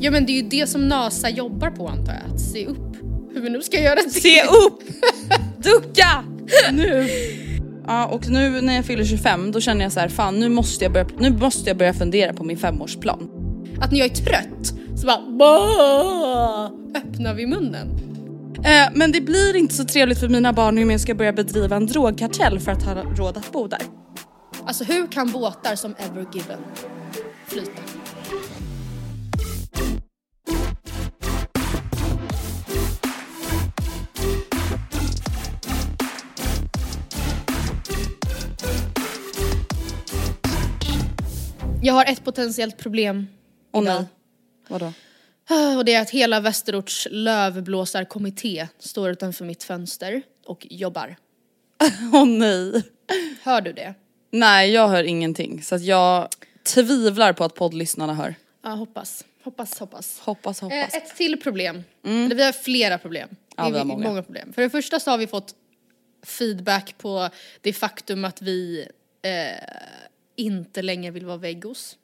Ja men det är ju det som NASA jobbar på antar jag, att se upp. Hur vi nu ska göra det. Se upp! Ducka! Nu! Ja och nu när jag fyller 25 då känner jag så här, fan nu måste jag börja, nu måste jag börja fundera på min femårsplan. Att när jag är trött så bara bah, öppnar vi munnen. Eh, men det blir inte så trevligt för mina barn om jag ska börja bedriva en drogkartell för att ha råd att bo där. Alltså hur kan båtar som Ever Given flyta? Jag har ett potentiellt problem Åh nej. Vadå? Och det är att hela Västerorts lövblåsarkommitté står utanför mitt fönster och jobbar. Åh nej. Hör du det? Nej jag hör ingenting så att jag tvivlar på att poddlyssnarna hör. Ja, hoppas. Hoppas, hoppas. Hoppas hoppas. Eh, ett till problem. Eller vi har flera problem. Ja, vi har är många. problem. För det första så har vi fått feedback på det faktum att vi eh, inte längre vill vara veggos.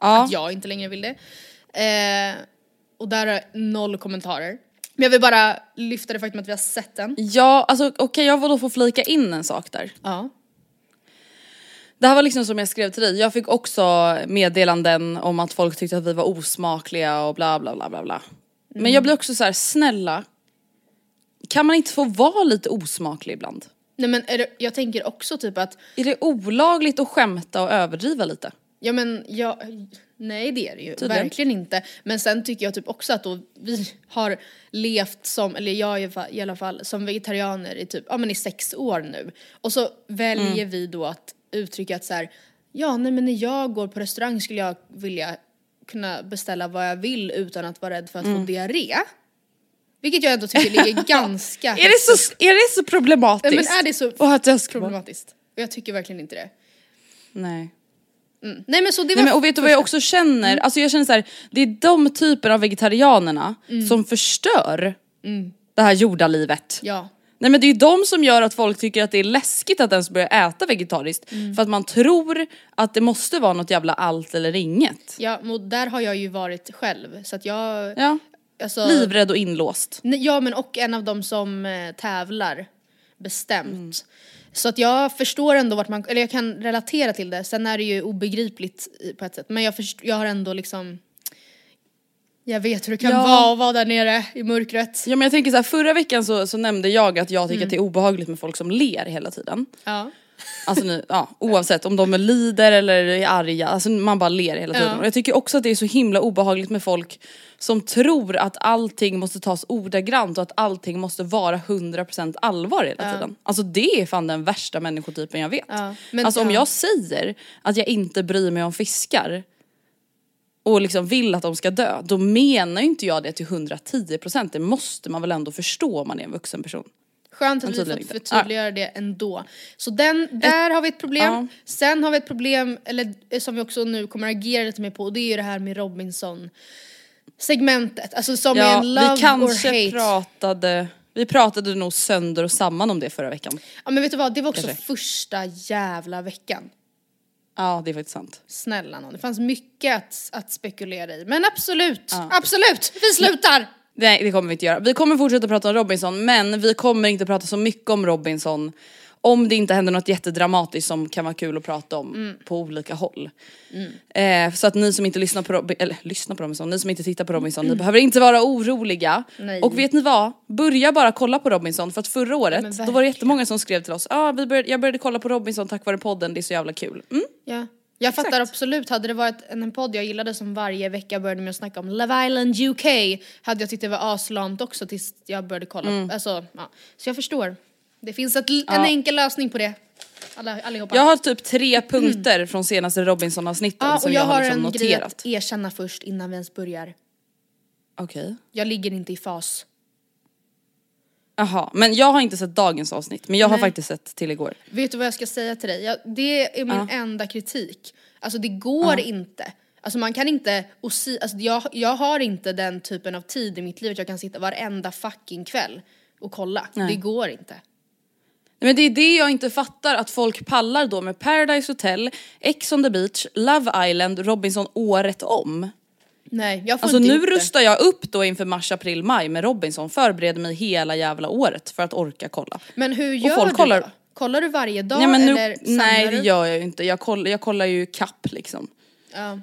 ja. Att jag inte längre vill det. Eh, och där är noll kommentarer. Men jag vill bara lyfta det faktum att vi har sett den. Ja, alltså okej jag får då få flika in en sak där. Ja. Det här var liksom som jag skrev till dig, jag fick också meddelanden om att folk tyckte att vi var osmakliga och bla bla bla bla bla. Men jag blir också så här: snälla, kan man inte få vara lite osmaklig ibland? Nej men är det, jag tänker också typ att, Är det olagligt att skämta och överdriva lite? ja men jag, nej det är det ju Tydligen. verkligen inte. Men sen tycker jag typ också att då vi har levt som, eller jag i alla fall- som vegetarianer i typ, ja men i sex år nu. Och så väljer Mm. vi då att uttrycka att så här, ja nej men när jag går på restaurang skulle jag vilja kunna beställa vad jag vill utan att vara rädd för att Mm. få diarré. Vilket jag ändå tycker ligger ganska Är det så, är det så problematiskt? Nej, men är det så Och att jag problematiskt? Och jag tycker verkligen inte det. Nej. Nej men så det var Nej men och vet du vad jag också känner? Alltså jag känner så här, det är de typer av vegetarianerna som förstör det här jordalivet. Ja. Nej men det är ju de som gör att folk tycker att det är läskigt att ens börja äta vegetariskt. För att man tror att det måste vara något jävla allt eller inget. Ja, och där har jag ju varit själv så att jag... Ja. Alltså, Livrädd och inlåst. Ja men och en av dem som eh, tävlar bestämt. Så att jag förstår ändå vart man, eller jag kan relatera till det. Sen är det ju obegripligt på ett sätt. Men jag, först, jag har ändå liksom, jag vet hur det kan Ja. vara att vara där nere i mörkret. Ja men jag tänker så här, förra veckan så, så nämnde jag att jag tycker att det är obehagligt med folk som ler hela tiden. Ja. Alltså nu, ja, oavsett om de är lider eller är arga, alltså man bara ler hela tiden. Ja. Och jag tycker också att det är så himla obehagligt med folk som tror att allting måste tas ordagrant och att allting måste vara 100% allvar hela tiden. Alltså det är fan den värsta människotypen jag vet. Ja, men- alltså om ja. jag säger att jag inte bryr mig om fiskar och liksom vill att de ska dö, då menar ju inte jag det till 110%. Det måste man väl ändå förstå om man är en vuxen person. Skönt att vi fått inte. förtydliga det ändå. Så den, där har vi ett problem. ja. Sen har vi ett problem, eller eh, som vi också nu kommer agera lite mer på, och det är ju det här med Robinson segmentet. Alltså som är Ja, en love vi kanske or hate. pratade, vi pratade nog sönder och samman om det förra veckan. Ja men vet du vad, det var också Kanske. första jävla veckan. Ja det är faktiskt sant. Snälla nån, det fanns mycket att, att spekulera i. Men absolut, absolut, vi slutar! Nej det kommer vi inte göra. Vi kommer fortsätta prata om Robinson men vi kommer inte prata så mycket om Robinson om det inte händer något jättedramatiskt som kan vara kul att prata om Mm. på olika håll. Eh, så att ni som inte lyssnar på Robinson, eller lyssnar på Robinson, ni som inte tittar på Robinson, ni behöver inte vara oroliga. Nej. Och vet ni vad? Börja bara kolla på Robinson för att förra året då var det jättemånga som skrev till oss, ah, vi började, jag började kolla på Robinson tack vare podden, det är så jävla kul. Mm. Ja. Jag fattar absolut, hade det varit en podd jag gillade som varje vecka började med att snacka om Love Island UK hade jag tyckt det var aslamt också tills jag började kolla. Mm. Alltså, ja. Så jag förstår. Det finns ett, en enkel lösning på det. Alla, allihopa. Jag har typ tre punkter från senaste Robinson-avsnitten ja, som jag, jag har liksom en grej noterat. att erkänna först innan vi ens börjar. Okej. Jag ligger inte i fas. Jaha, men jag har inte sett dagens avsnitt men jag har Nej. faktiskt sett till igår. Vet du vad jag ska säga till dig? Jag, det är min enda kritik. Alltså det går inte. Alltså man kan inte, och si, alltså jag, jag har inte den typen av tid i mitt liv att jag kan sitta varenda fucking kväll och kolla. Det går inte. Nej, Men det är det jag inte fattar att folk pallar då med Paradise Hotel, Ex on the beach, Love Island, Robinson året om. Nej, jag får Alltså inte nu det. rustar jag upp då inför mars, april, maj med Robinson, förbereder mig hela jävla året för att orka kolla. Men hur gör folk du kollar- då? Kollar du varje dag Nej, men nu, eller nej det gör jag ju inte, jag, koll, jag kollar ju kapp liksom. Ja.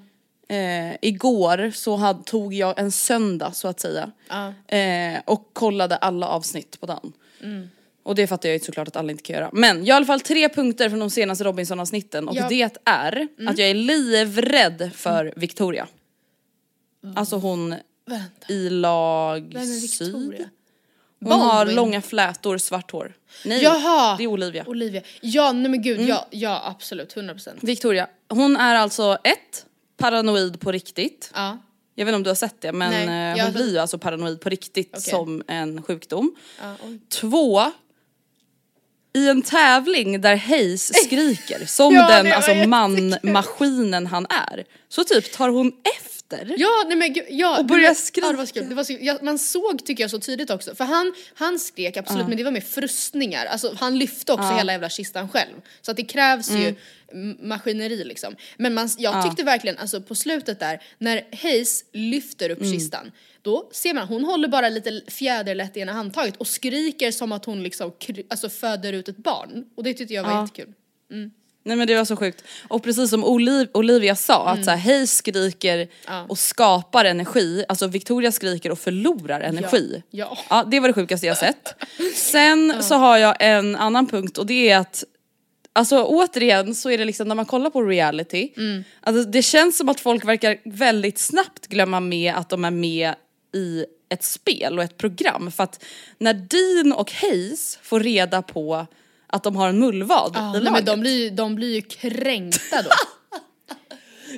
Eh, igår så hade, tog jag en söndag så att säga Ja. eh, och kollade alla avsnitt på den. Mm. Och det fattar jag ju såklart att alla inte kan göra. Men jag har i alla fall tre punkter från de senaste Robinson-avsnitten och Ja. Mm. det är att jag är livrädd för Victoria. Alltså hon Vänta, i lag vem är syd. Hon har Baldwin. långa flätor, svart hår. Nej, Jaha! det är Olivia. Mm. Olivia. Ja, nej men gud, ja, ja absolut, 100%. Victoria, hon är alltså ett, paranoid på riktigt. Ja. Jag vet inte om du har sett det men Nej, eh, jag hon har- blir ju alltså paranoid på riktigt Okej. som en sjukdom. Ja, oj. Två, i en tävling där Hayes skriker som Ja, den var alltså jättekul. man-maskinen han är. Så typ tar hon efter. Ja, nej men ja. Och var- skrika. Ja, det var kul. Det var så, ja, man såg tycker jag så tydligt också, för han, han skrek absolut men det var med frustningar, alltså han lyfte också hela jävla kistan själv. Så att det krävs Mm. ju maskineri liksom. Men man, jag tyckte verkligen, alltså på slutet där, när Hayes lyfter upp Mm. kistan, då ser man, hon håller bara lite fjäderlätt i ena handtaget och skriker som att hon liksom alltså föder ut ett barn. Och det tyckte jag var jättekul. Nej men det var så sjukt. Och precis som Oliv, Olivia sa, att så här, Hayes skriker Mm. Ja. och skapar energi, alltså Victoria skriker och förlorar energi. Ja. Ja, det var det sjukaste jag sett. Sen så har jag en annan punkt och det är att Alltså återigen så är det liksom när man kollar på reality, Mm. alltså, det känns som att folk verkar väldigt snabbt glömma med att de är med i ett spel och ett program. För att när Dean och Hayes får reda på att de har en mullvad Ja, i nej, laget. men de blir, de blir ju kränkta då.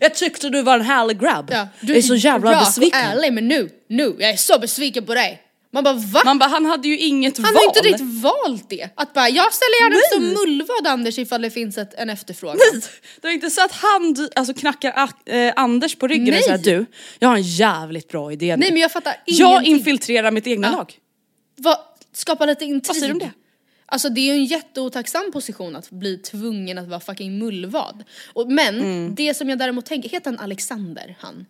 Jag tyckte du var en härlig grabb. Ja, jag är så jävla rak besviken. och ärlig men nu, nu, jag är så besviken på dig. Man bara va? Man bara, han hade ju inget Han val. har inte riktigt valt det. Att bara, jag ställer gärna upp som mullvad Anders ifall det finns ett, en efterfrågan. Det är inte så att han alltså, knackar äh, Anders på ryggen och Nej. säger du, jag har en jävligt bra idé nu. Nej men jag fattar jag ingenting. infiltrerar mitt egna Ja. lag. Vad, skapa lite intrig. Vad säger du om det? Alltså det är ju en jätteotacksam position att bli tvungen att vara fucking mullvad. Och, men Mm. det som jag däremot tänker, heter han Alexander han?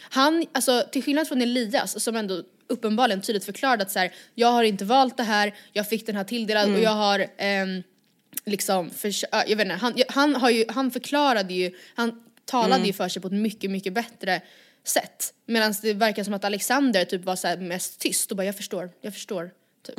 Han, alltså till skillnad från Elias som ändå uppenbarligen tydligt förklarade att så här, jag har inte valt det här, jag fick den här tilldelad Mm. och jag har ehm, liksom, ja, jag vet inte, han, han, har ju, han förklarade ju, han talade Mm. ju för sig på ett mycket, mycket bättre sätt. Medan det verkar som att Alexander typ var så mest tyst och bara jag förstår, jag förstår. Typ.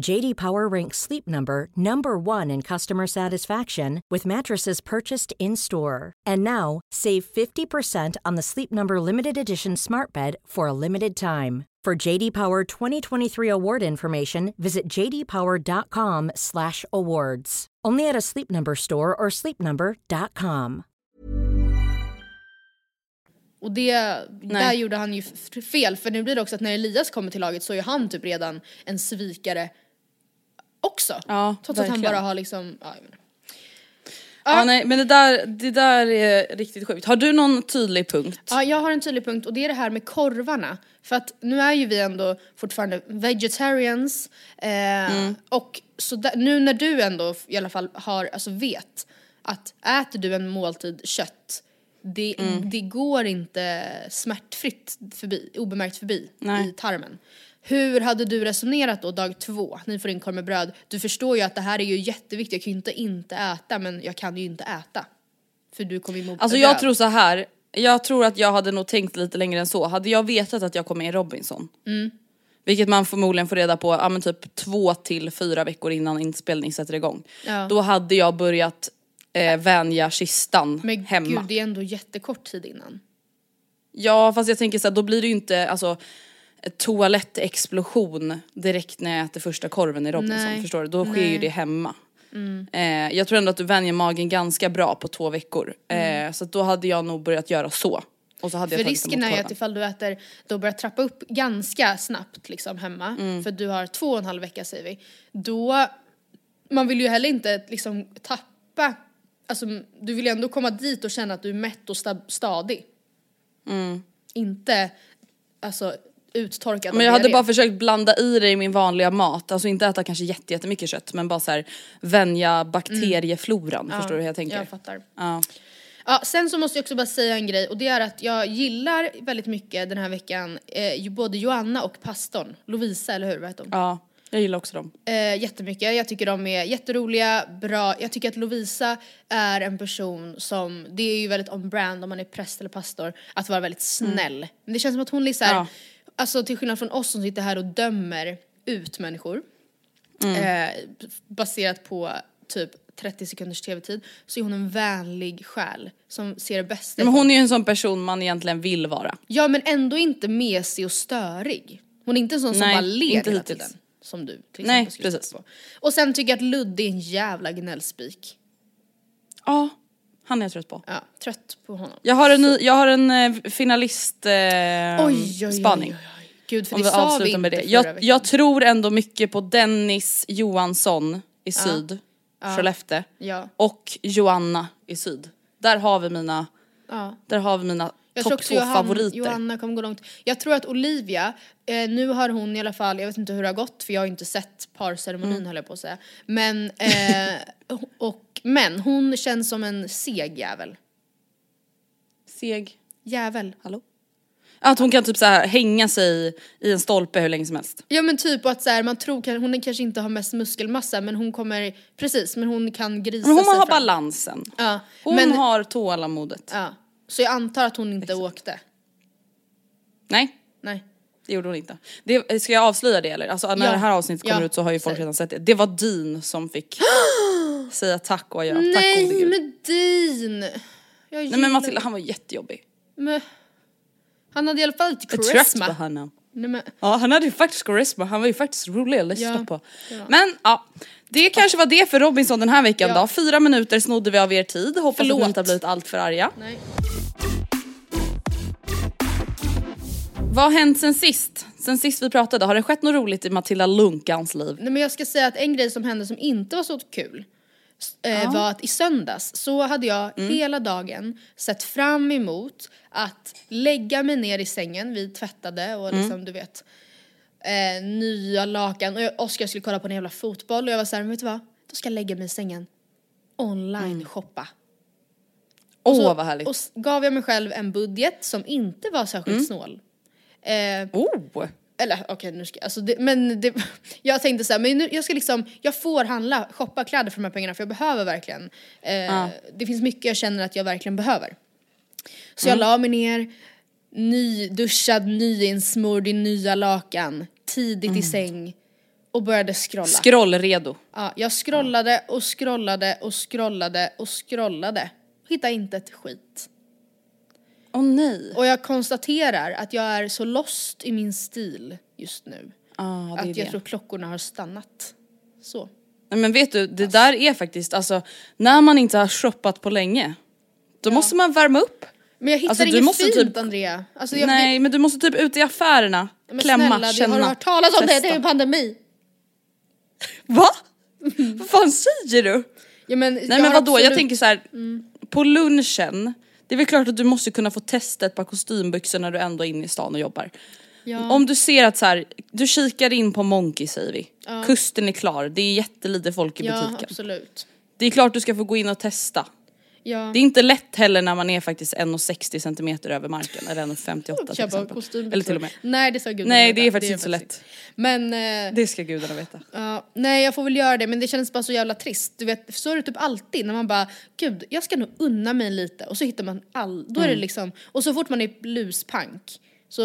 JD Power ranks Sleep Number number 1 in customer satisfaction with mattresses purchased in-store. And now, save 50% on the Sleep Number limited edition Smart Bed for a limited time. For JD Power 2023 award information, visit jdpower.com/awards. Only at a Sleep Number store or sleepnumber.com. Och det, där gjorde han ju f- fel för nu blir det också att när Elias kommer till laget så är han typ redan en svikare också. Ja, Trots att han verkligen. bara har liksom, ja, jag inte. Ja, nej, men det där, det där är riktigt sjukt. Har du någon tydlig punkt? Ja, jag har en tydlig punkt och det är det här med korvarna. För att nu är ju vi ändå fortfarande vegetarians eh, och så där, nu när du ändå i alla fall har, alltså vet att äter du en måltid kött det, det går inte smärtfritt förbi, obemärkt förbi Nej. i tarmen. Hur hade du resonerat då dag två? Ni får in korv med bröd. Du förstår ju att det här är ju jätteviktigt, jag kan ju inte inte äta men jag kan ju inte äta. För du kommer må Alltså jag tror så här. jag tror att jag hade nog tänkt lite längre än så. Hade jag vetat att jag kom med i Robinson, Mm. vilket man förmodligen får reda på ja, men typ två till fyra veckor innan inspelning sätter igång. Ja. Då hade jag börjat eh, vänja kistan Men hemma. gud, det är ändå jättekort tid innan. Ja fast jag tänker så här, då blir det ju inte alltså toalettexplosion direkt när jag äter första korven i Robinson. Nej. Förstår du? Då sker Nej. ju det hemma. Eh, jag tror ändå att du vänjer magen ganska bra på två veckor. Eh, så att då hade jag nog börjat göra så. Och så hade För jag risken är ju att ifall du äter, då börjar trappa upp ganska snabbt liksom hemma, Mm. för du har två och en halv vecka säger vi, då, man vill ju heller inte liksom tappa, alltså du vill ju ändå komma dit och känna att du är mätt och sta- stadig. Mm. Inte, alltså uttorkad Men jag hade bara försökt blanda i det i min vanliga mat, alltså inte äta kanske jätte- jättemycket kött men bara så här vänja bakteriefloran, förstår du hur jag tänker? Jag fattar. Ja. Ja, sen så måste jag också bara säga en grej och det är att jag gillar väldigt mycket den här veckan eh, både Joanna och pastorn, Lovisa eller hur, vad heter hon? ja, jag gillar också dem. Eh, jättemycket, jag tycker de är jätteroliga, bra. Jag tycker att Lovisa är en person som, det är ju väldigt on brand om man är präst eller pastor, att vara väldigt snäll. Men det känns som att hon liksom, Ja. Alltså till skillnad från oss som sitter här och dömer ut människor, eh, baserat på typ 30 sekunders tv-tid, så är hon en vänlig själ som ser det bästa Men hon är ju en sån person man egentligen vill vara. Ja men ändå inte mesig och störig. Hon är inte en sån som Nej, bara ler inte hela tiden. Som du till Nej, precis. på. Och sen tycker jag att Ludde är en jävla gnällspik. Ja, han är jag trött på. Ja, trött på honom. Jag har en, ny, jag har en eh, finalist eh, Oj, oj, spaning. oj, oj. Gud, för Om det vi sa vi inte med det. förra Jag, veckan. jag tror ändå mycket på Dennis Johansson i syd, Skellefteå. Ja. Och Joanna i syd. Där har vi mina, Ja. där har vi mina Jag tror också två Johanna, favoriter. Johanna kommer gå långt. Jag tror att Olivia, eh, nu har hon i alla fall, jag vet inte hur det har gått för jag har inte sett parceremonin Mm. höll jag på att säga. Men, eh, och, men hon känns som en seg jävel. Seg. Jävel. Hallå? Att hon kan typ så här hänga sig i en stolpe hur länge som helst. Ja men typ att så här, man tror hon kanske inte har mest muskelmassa men hon kommer, precis men hon kan grisa Men hon sig har fram. balansen. Ja, Hon men, har tålamodet. ja. Så jag antar att hon inte åkte. Nej, Nej. det gjorde hon inte. Det, ska jag avslöja det eller? Alltså när Ja. det här avsnittet kommer Ja, ut så har ju folk redan sett det. Det var Dean som fick säga tack och adjö. Tack gode Nej gud. men Dean! Jag Nej men Matilda han var jättejobbig. Men, han hade i alla fall lite Jag är trött charisma. på honom. Nej, men, Ja han hade ju faktiskt karisma, han var ju faktiskt rolig att lyssna Ja, på. var. Men ja, det kanske var det för Robinson den här veckan Ja. då. Fyra minuter snodde vi av er tid, hoppas att Förlåt. ni inte har blivit allt för arga. nej. Vad har hänt sen sist? Sen sist vi pratade, har det skett något roligt i Matilda Lunkans liv? Nej men jag ska säga att en grej som hände som inte var så kul eh, var att i söndags så hade jag hela dagen sett fram emot att lägga mig ner i sängen, vi tvättade och liksom du vet eh, nya lakan och Oskar skulle kolla på en jävla fotboll och jag var såhär, vet du vad? Då ska jag lägga mig i sängen online shoppa. Åh Och så- vad härligt. Och gav jag mig själv en budget som inte var särskilt snål. Eh, Oh! Eller okej nu ska alltså det, men det, jag tänkte så här, men nu, jag ska liksom, jag får handla, shoppa kläder för de här pengarna för jag behöver verkligen. Eh, Det finns mycket jag känner att jag verkligen behöver. Så jag la mig ner, nyduschad, nyinsmord i nya lakan, tidigt i säng och började scrolla. Scrollredo. ja, jag scrollade och scrollade och scrollade och scrollade. Hittade inte ett skit. Åh nej. Och jag konstaterar att jag är så lost i min stil just nu. Ah, att jag det. tror klockorna har stannat. Så. Nej, men vet du, det där är faktiskt, alltså när man inte har shoppat på länge, då måste man värma upp. Men jag hittar Alltså, du inget måste fint typ- Andrea. Alltså, jag, Nej men du måste typ ut i affärerna, men klämma, snälla, känna, Har du hört talas om det? Det är en pandemi. Va? Vad fan säger du? Ja, men, Nej men vadå, jag tänker så här. på lunchen, det är väl klart att du måste kunna få testa ett par kostymbyxor när du ändå är inne i stan och jobbar. Ja. Om du ser att så här, du kikar in på Monkey säger vi, kusten är klar, det är jättelite folk i Ja, butiken. absolut. Det är klart du ska få gå in och testa. Ja. Det är inte lätt heller när man är faktiskt 1,60 centimeter över marken eller 1,58 till exempel. kostymbyxor. Eller till och med. Nej det ska gudarna Nej det är faktiskt inte så lätt. Men eh, Det ska gudarna veta. ja, nej jag får väl göra det men det känns bara så jävla trist. Du vet så är det typ alltid när man bara gud jag ska nog unna mig lite och så hittar man all, då Mm. är det liksom och så fort man är bluspank så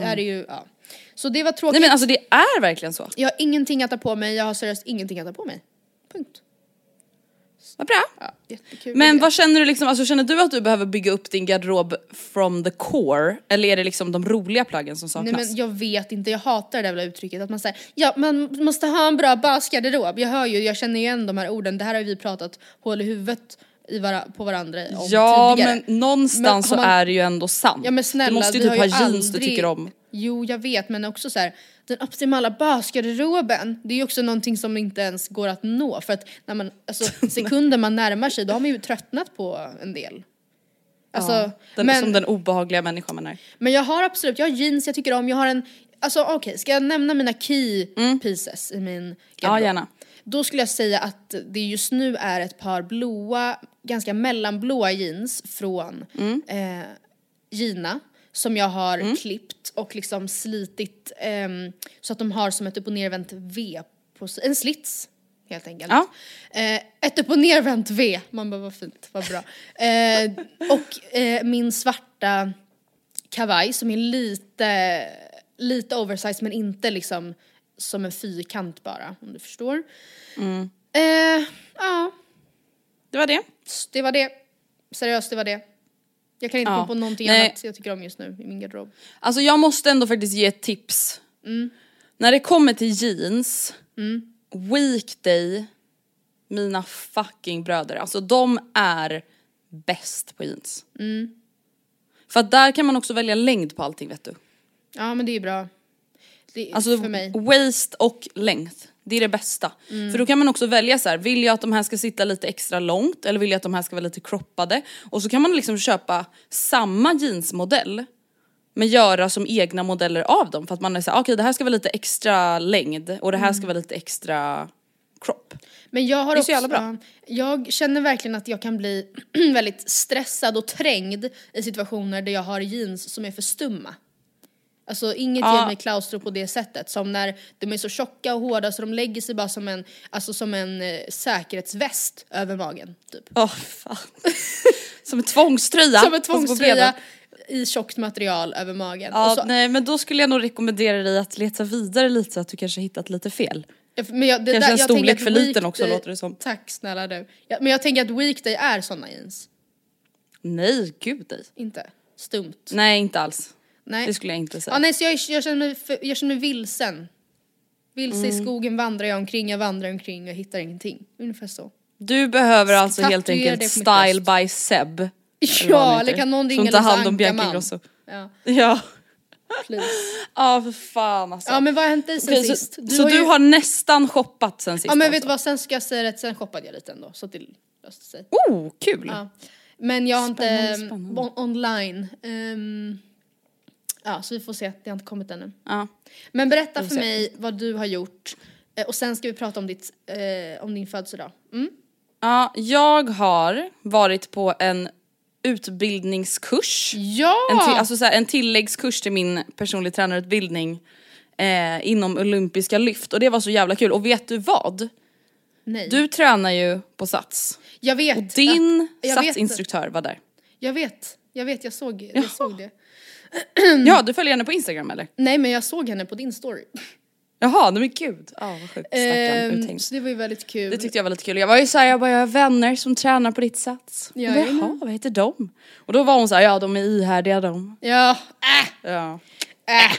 är det ju ja. Så det var tråkigt. Nej men alltså det är verkligen så. Jag har ingenting att ta på mig, jag har seriöst ingenting att ta på mig. Punkt. Vad bra. Ja, jättekul. Men vad känner du liksom, alltså känner du att du behöver bygga upp din garderob from the core? Eller är det liksom de roliga plaggen som saknas? Nej men jag vet inte, jag hatar det där uttrycket att man säger ja man måste ha en bra basgarderob. Jag hör ju, jag känner igen de här orden, det här har vi pratat hål i huvudet i vara, på varandra om ja tidigare. men någonstans Men så man- är det ju ändå sant. Ja men snälla, du måste ju typ ha jeans du aldrig- tycker om. Jo jag vet men också så här, den optimala basgarderoben, det är ju också någonting som inte ens går att nå för att när man, alltså sekunder man närmar sig då har man ju tröttnat på en del. Alltså, ja, den, men, Som den obehagliga människan man är. men jag har absolut, jag har jeans jag tycker om, jag har en, alltså okej ska jag nämna mina key pieces i min Mm. Ja garderob? gärna. Då skulle jag säga att det just nu är ett par blåa, ganska mellanblåa jeans från Mm. eh, Gina som jag har klippt och liksom slitit ehm, så att de har som ett upp och nervänt V på en slits helt enkelt. Ja. Eh, ett upp och nervänt V, man bara vad fint, vad bra. Eh, och eh, min svarta kavaj som är lite, lite oversized men inte liksom som en fyrkant bara om du förstår. Eh, ja, Det var det. det var det. Seriöst, det var det. Jag kan inte Ja. komma på någonting Nej. annat jag tycker om just nu i min garderob. Alltså jag måste ändå faktiskt ge ett tips. När det kommer till jeans, weekday, mina fucking bröder, alltså de är bäst på jeans. För att där kan man också välja längd på allting vet du. Ja men det är bra. Det är Alltså för mig. waist och length, det är det bästa. För då kan man också välja så här, vill jag att de här ska sitta lite extra långt eller vill jag att de här ska vara lite croppade? Och så kan man liksom köpa samma jeansmodell men göra som egna modeller av dem för att man är såhär, okej det här ska vara lite extra längd och det här ska vara lite extra crop. Men jag har Det är så också, jävla bra. ja, jag känner verkligen att jag kan bli väldigt stressad och trängd i situationer där jag har jeans som är för stumma. Alltså inget Ja. ger mig klaustro på det sättet som när de är så tjocka och hårda så de lägger sig bara som en, alltså som en eh, säkerhetsväst över magen typ. Åh fan. som en tvångströja. Som en tvångströja i tjockt material över magen. Ja, nej men då skulle jag nog rekommendera dig att leta vidare lite så att du kanske hittat lite fel. Ja, men jag, det Kanske en jag tänker storlek för liten också, låter det som. Tack snälla du. Ja, men jag tänker att weekday är såna jeans. Nej, gud nej. Inte stumt. Nej inte alls. Nej. Det skulle jag inte säga. Ja, nej, så jag, jag, känner mig, för, jag känner mig vilsen. Vilse Mm. i skogen vandrar jag omkring, jag vandrar omkring och jag hittar ingenting. Ungefär så. Du behöver alltså helt Tatuera enkelt på mitt style by Seb. Ja, eller kan någon ringa Som tar hand om Bianca? Ingrosso. Ja. Ja. Please. Ja för fan alltså. Ja men vad har hänt dig sen Okej, sist? så så ju- du har nästan shoppat sen sist Ja men vet alltså. du vad, sen ska jag säga det, sen shoppade jag lite ändå så att det löste sig. Oh kul! Ja. Men jag har inte Spännande, um, spännande. on- online. Ehm, ja så vi får se, det har inte kommit ännu. Ja. Men berätta för se. mig vad du har gjort eh, och sen ska vi prata om, ditt, eh, om din födelsedag. Mm? Ja, jag har varit på en utbildningskurs. Ja! En, till, alltså så här, en tilläggskurs till min personlig tränarutbildning eh, inom olympiska lyft och det var så jävla kul. Och vet du vad? Nej. Du tränar ju på Sats jag vet. och din jag vet- Satsinstruktör var där. Jag vet, jag vet, jag såg, jag såg det. Ja, du följer henne på Instagram eller? Nej men jag såg henne på din story. Jaha, nej men gud. Ja vad sjukt, stackarn Ehm, uthängd. så det var ju väldigt kul. Det tyckte jag var lite kul. Jag var ju såhär, jag bara jag har vänner som tränar på ditt Sats. Ja, bara. Jaha, vad heter de? Och då var hon såhär, ja de är ihärdiga de. Ja, äh, Ja. äh.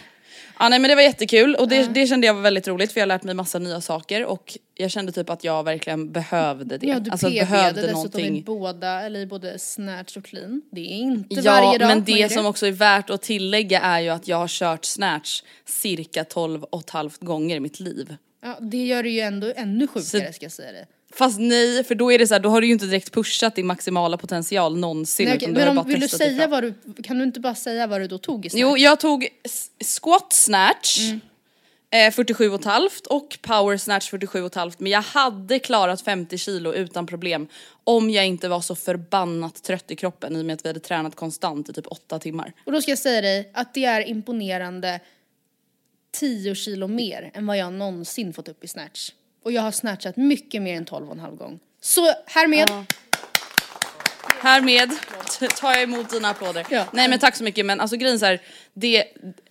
Ja nej men det var jättekul och det, det kände jag var väldigt roligt för jag har lärt mig massa nya saker och jag kände typ att jag verkligen behövde det. Ja du alltså behövde dessutom någonting. i båda, eller i både snatch och clean. Det är inte Ja varje dag men man det som också är värt att tillägga är ju att jag har kört snatch cirka 12 och ett halvt gånger i mitt liv. Ja, det gör det ju ändå ännu sjukare Så- ska jag säga det. Fast nej, för då är det så här, då har du ju inte direkt pushat din maximala potential någonsin Nej, okej, men om, vill du säga vad du, kan du inte bara säga vad du då tog i snatch? Jo, jag tog squat snatch Mm. eh, 47 och ett halvt och power snatch 47 och ett halvt men jag hade klarat 50 kilo utan problem om jag inte var så förbannat trött i kroppen i och med att vi hade tränat konstant i typ 8 timmar. Och då ska jag säga dig att det är imponerande 10 kilo mer än vad jag någonsin fått upp i snatch. Och jag har snatchat mycket mer än 12,5 gång. Så härmed, Härmed t- tar jag emot dina applåder. Ja. Nej men tack så mycket men alltså grejen så här, det,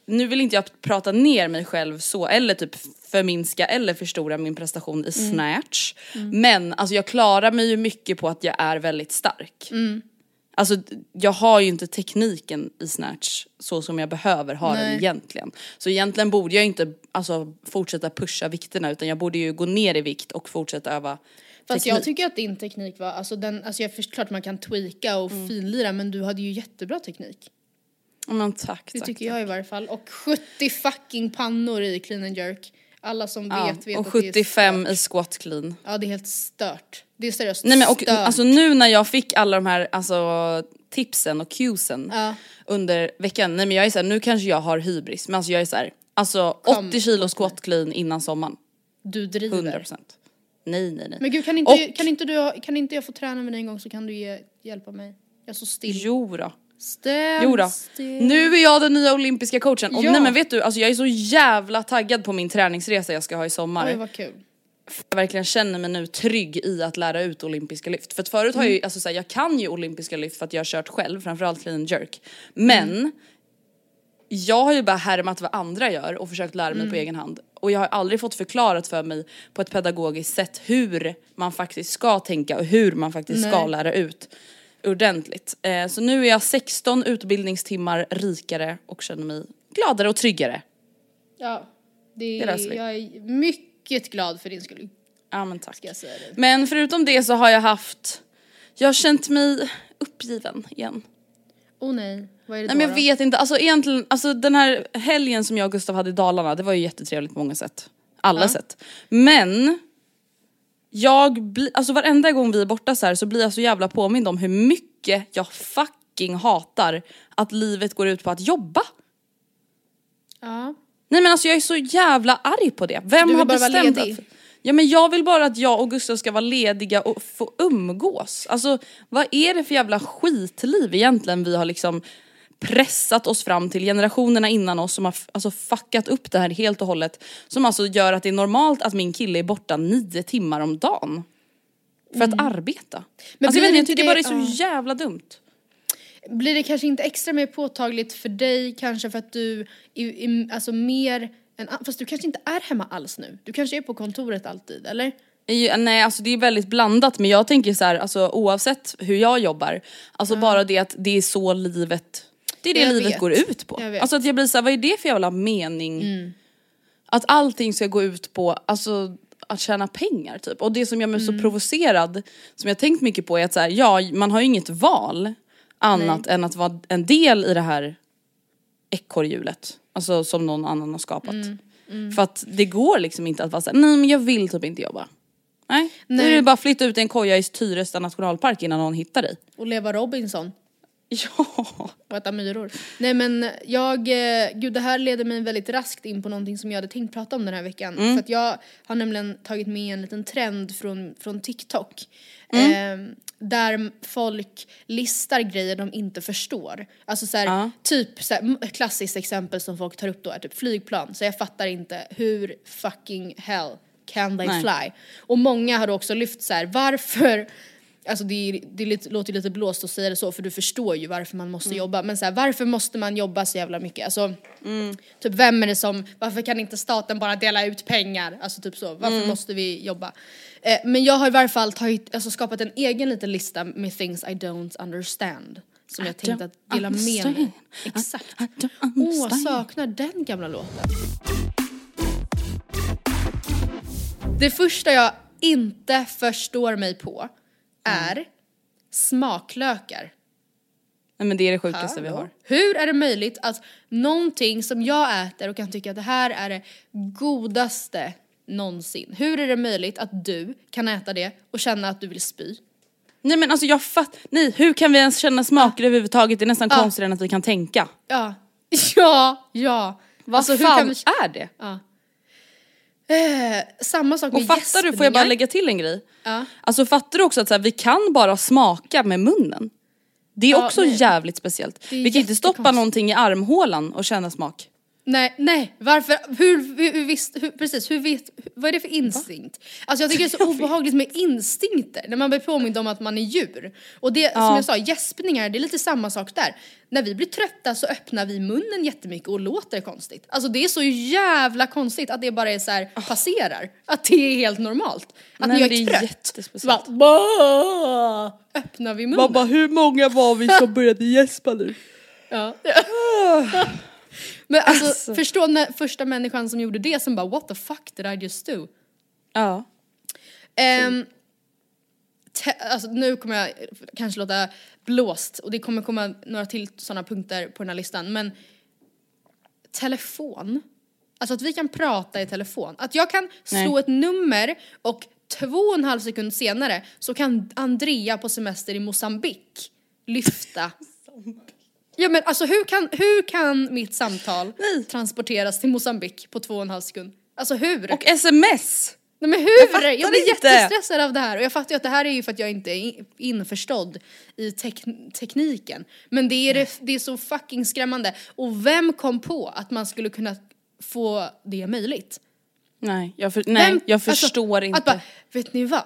nu vill inte jag prata ner mig själv så eller typ förminska eller förstora min prestation i Mm. snatch. Men alltså jag klarar mig ju mycket på att jag är väldigt stark. Mm. Alltså jag har ju inte tekniken i snatch så som jag behöver ha den Nej. egentligen. Så egentligen borde jag inte alltså, fortsätta pusha vikterna utan jag borde ju gå ner i vikt och fortsätta öva fast teknik. jag tycker att din teknik var, alltså den, alltså jag förstår klart man kan tweaka och Mm. finlira men du hade ju jättebra teknik. Men tack, Det tack, tycker tack. jag i varje fall. Och 70 fucking pannor i clean and jerk. Alla som Ja, vet vet och att det är 75 stört. i squat clean. Ja det är helt stört. Det är seriöst Nej men och stört. alltså nu när jag fick alla de här alltså, tipsen och cuesen Ja. under veckan, nej men jag är såhär, nu kanske jag har hybris men alltså jag är såhär, alltså Kom, 80 kilo squat clean innan sommaren, Du driver. 100%. Nej nej nej. Men gud kan inte, Och- kan, inte du, kan inte jag få träna med dig en gång så kan du ge, hjälpa mig? Jag är så still. Jo då. Ställ Jo då. Nu är jag den nya olympiska coachen och Ja. nej men vet du, alltså jag är så jävla taggad på min träningsresa jag ska ha i sommar. Oj vad kul. jag verkligen känner mig nu trygg i att lära ut olympiska lyft. För att förut har jag ju, alltså så här, jag kan ju olympiska lyft för att jag har kört själv, framförallt clean and jerk. Men jag har ju bara härmat vad andra gör och försökt lära mig på egen hand. Och jag har aldrig fått förklarat för mig på ett pedagogiskt sätt hur man faktiskt ska tänka och hur man faktiskt ska Nej. lära ut ordentligt. Eh, så nu är jag 16 utbildningstimmar rikare och känner mig gladare och tryggare. Ja. Det, Det löser vi. jag är mycket glad för din skull. Ja men tack. Men förutom det så har jag haft, jag har känt mig uppgiven igen. Oh nej, vad är det Nej då? men jag då? vet inte, alltså egentligen, alltså den här helgen som jag och Gustav hade i Dalarna, det var ju jättetrevligt på många sätt. Alla Ja. sätt. Men, jag blir, alltså varenda gång vi är borta så här så blir jag så jävla påmind om hur mycket jag fucking hatar att livet går ut på att jobba. Ja. Nej men alltså jag är så jävla arg på det. Vem Du vill har bara vara bestämt ledig. att... Ja men jag vill bara att jag och Gustav ska vara lediga och få umgås. Alltså vad är det för jävla skitliv egentligen vi har liksom pressat oss fram till generationerna innan oss som har alltså fuckat upp det här helt och hållet. Som alltså gör att det är normalt att min kille är borta nio timmar om dagen. För att arbeta. Mm. Men alltså jag, vet, jag tycker det- bara det är så ja. jävla dumt. Blir det kanske inte extra mer påtagligt för dig kanske för att du är, är alltså mer än, fast du kanske inte är hemma alls nu. Du kanske är på kontoret alltid, eller? Nej alltså det är väldigt blandat men jag tänker så här, alltså oavsett hur jag jobbar, alltså bara det att det är så livet, det är det Jag livet vet. går ut på. Mm. Alltså att jag blir så här, vad är det för jävla mening? Att allting ska gå ut på, alltså att tjäna pengar typ. Och det som gör mig Mm. så provocerad, som jag tänkt mycket på är att så här, ja man har ju inget val annat än att vara en del i det här ekorrhjulet. Alltså som någon annan har skapat. Mm, För att det går liksom inte att vara såhär, nej men jag vill typ inte jobba. Nej, då är det bara att flytta ut i en koja i Tyresta nationalpark innan någon hittar dig. Och leva Robinson. Ja. och äta myror. Nej men jag, eh, gud det här leder mig väldigt raskt in på någonting som jag hade tänkt prata om den här veckan. För att jag har nämligen tagit med en liten trend från, från TikTok. Eh, där folk listar grejer de inte förstår. Alltså såhär, typ såhär, klassiskt exempel som folk tar upp då är typ flygplan. Så jag fattar inte hur fucking hell can they Nej. fly? Och många har också lyft så här: varför Alltså det, är, det lite, låter lite blåst att säga det så för du förstår ju varför man måste jobba men så här, varför måste man jobba så jävla mycket? Alltså, typ vem är det som, varför kan inte staten bara dela ut pengar? Alltså typ så, varför måste vi jobba? Eh, men jag har i varje fall tagit, alltså skapat en egen liten lista med things I don't understand. Som jag tänkte att dela med mig. understand. Exakt. I Åh, understand. saknar den gamla låten. Det första jag inte förstår mig på är smaklökar. Nej men det är det sjukaste vi har. Hur är det möjligt att någonting som jag äter och kan tycka att det här är det godaste någonsin. Hur är det möjligt att du kan äta det och känna att du vill spy? Nej men alltså jag fatt, nej hur kan vi ens känna smaker överhuvudtaget? Det är nästan Ja. konstigare än att vi kan tänka. Ja, ja, ja. Vad Alltså, fan vi- är det? Eh, samma sak med Och fattar du, får jag bara gäspningar. lägga till en grej? Ja. Alltså fattar du också att så här, vi kan bara smaka med munnen? Det är Ja, också nej. jävligt speciellt. Vi kan inte stoppa någonting i armhålan och känna smak. Nej, nej, varför, hur, hur, hur visst, hur, precis, hur vet, vad är det för instinkt? Alltså jag tycker det är så obehagligt med instinkter, när man blir påmind om att man är djur. Och det, som Ja. jag sa, gäspningar, det är lite samma sak där. När vi blir trötta så öppnar vi munnen jättemycket och låter konstigt. Alltså det är så jävla konstigt att det bara är så här, passerar. Att det är helt normalt. Att Ah. Nej, när jag är det är trött, så bara, "Bah!" öppnar vi munnen. hur många var vi som började gäspa nu? Ja. Men alltså, förstå när första människan som gjorde det som bara what the fuck did I just do? Ja. Te- alltså, nu kommer jag kanske låta blåst och det kommer komma några till sådana punkter på den här listan men telefon, alltså att vi kan prata i telefon, att jag kan slå Nej. ett nummer och två och en halv sekund senare så kan Andrea på semester i Mosambik lyfta Ja men alltså hur kan, hur kan mitt samtal transporteras till Mosambik på två och en halv sekund? Alltså hur? Och sms! Nej men hur? fattar Jag, blir inte. jättestressad av det här och jag fattar ju att det här är ju för att jag inte är in- införstådd i tek- tekniken. Men det är, det, det är så fucking skrämmande. Och vem kom på att man skulle kunna få det möjligt? Nej, jag, för, nej, Vem- jag alltså, förstår inte. Att bara, vet ni vad?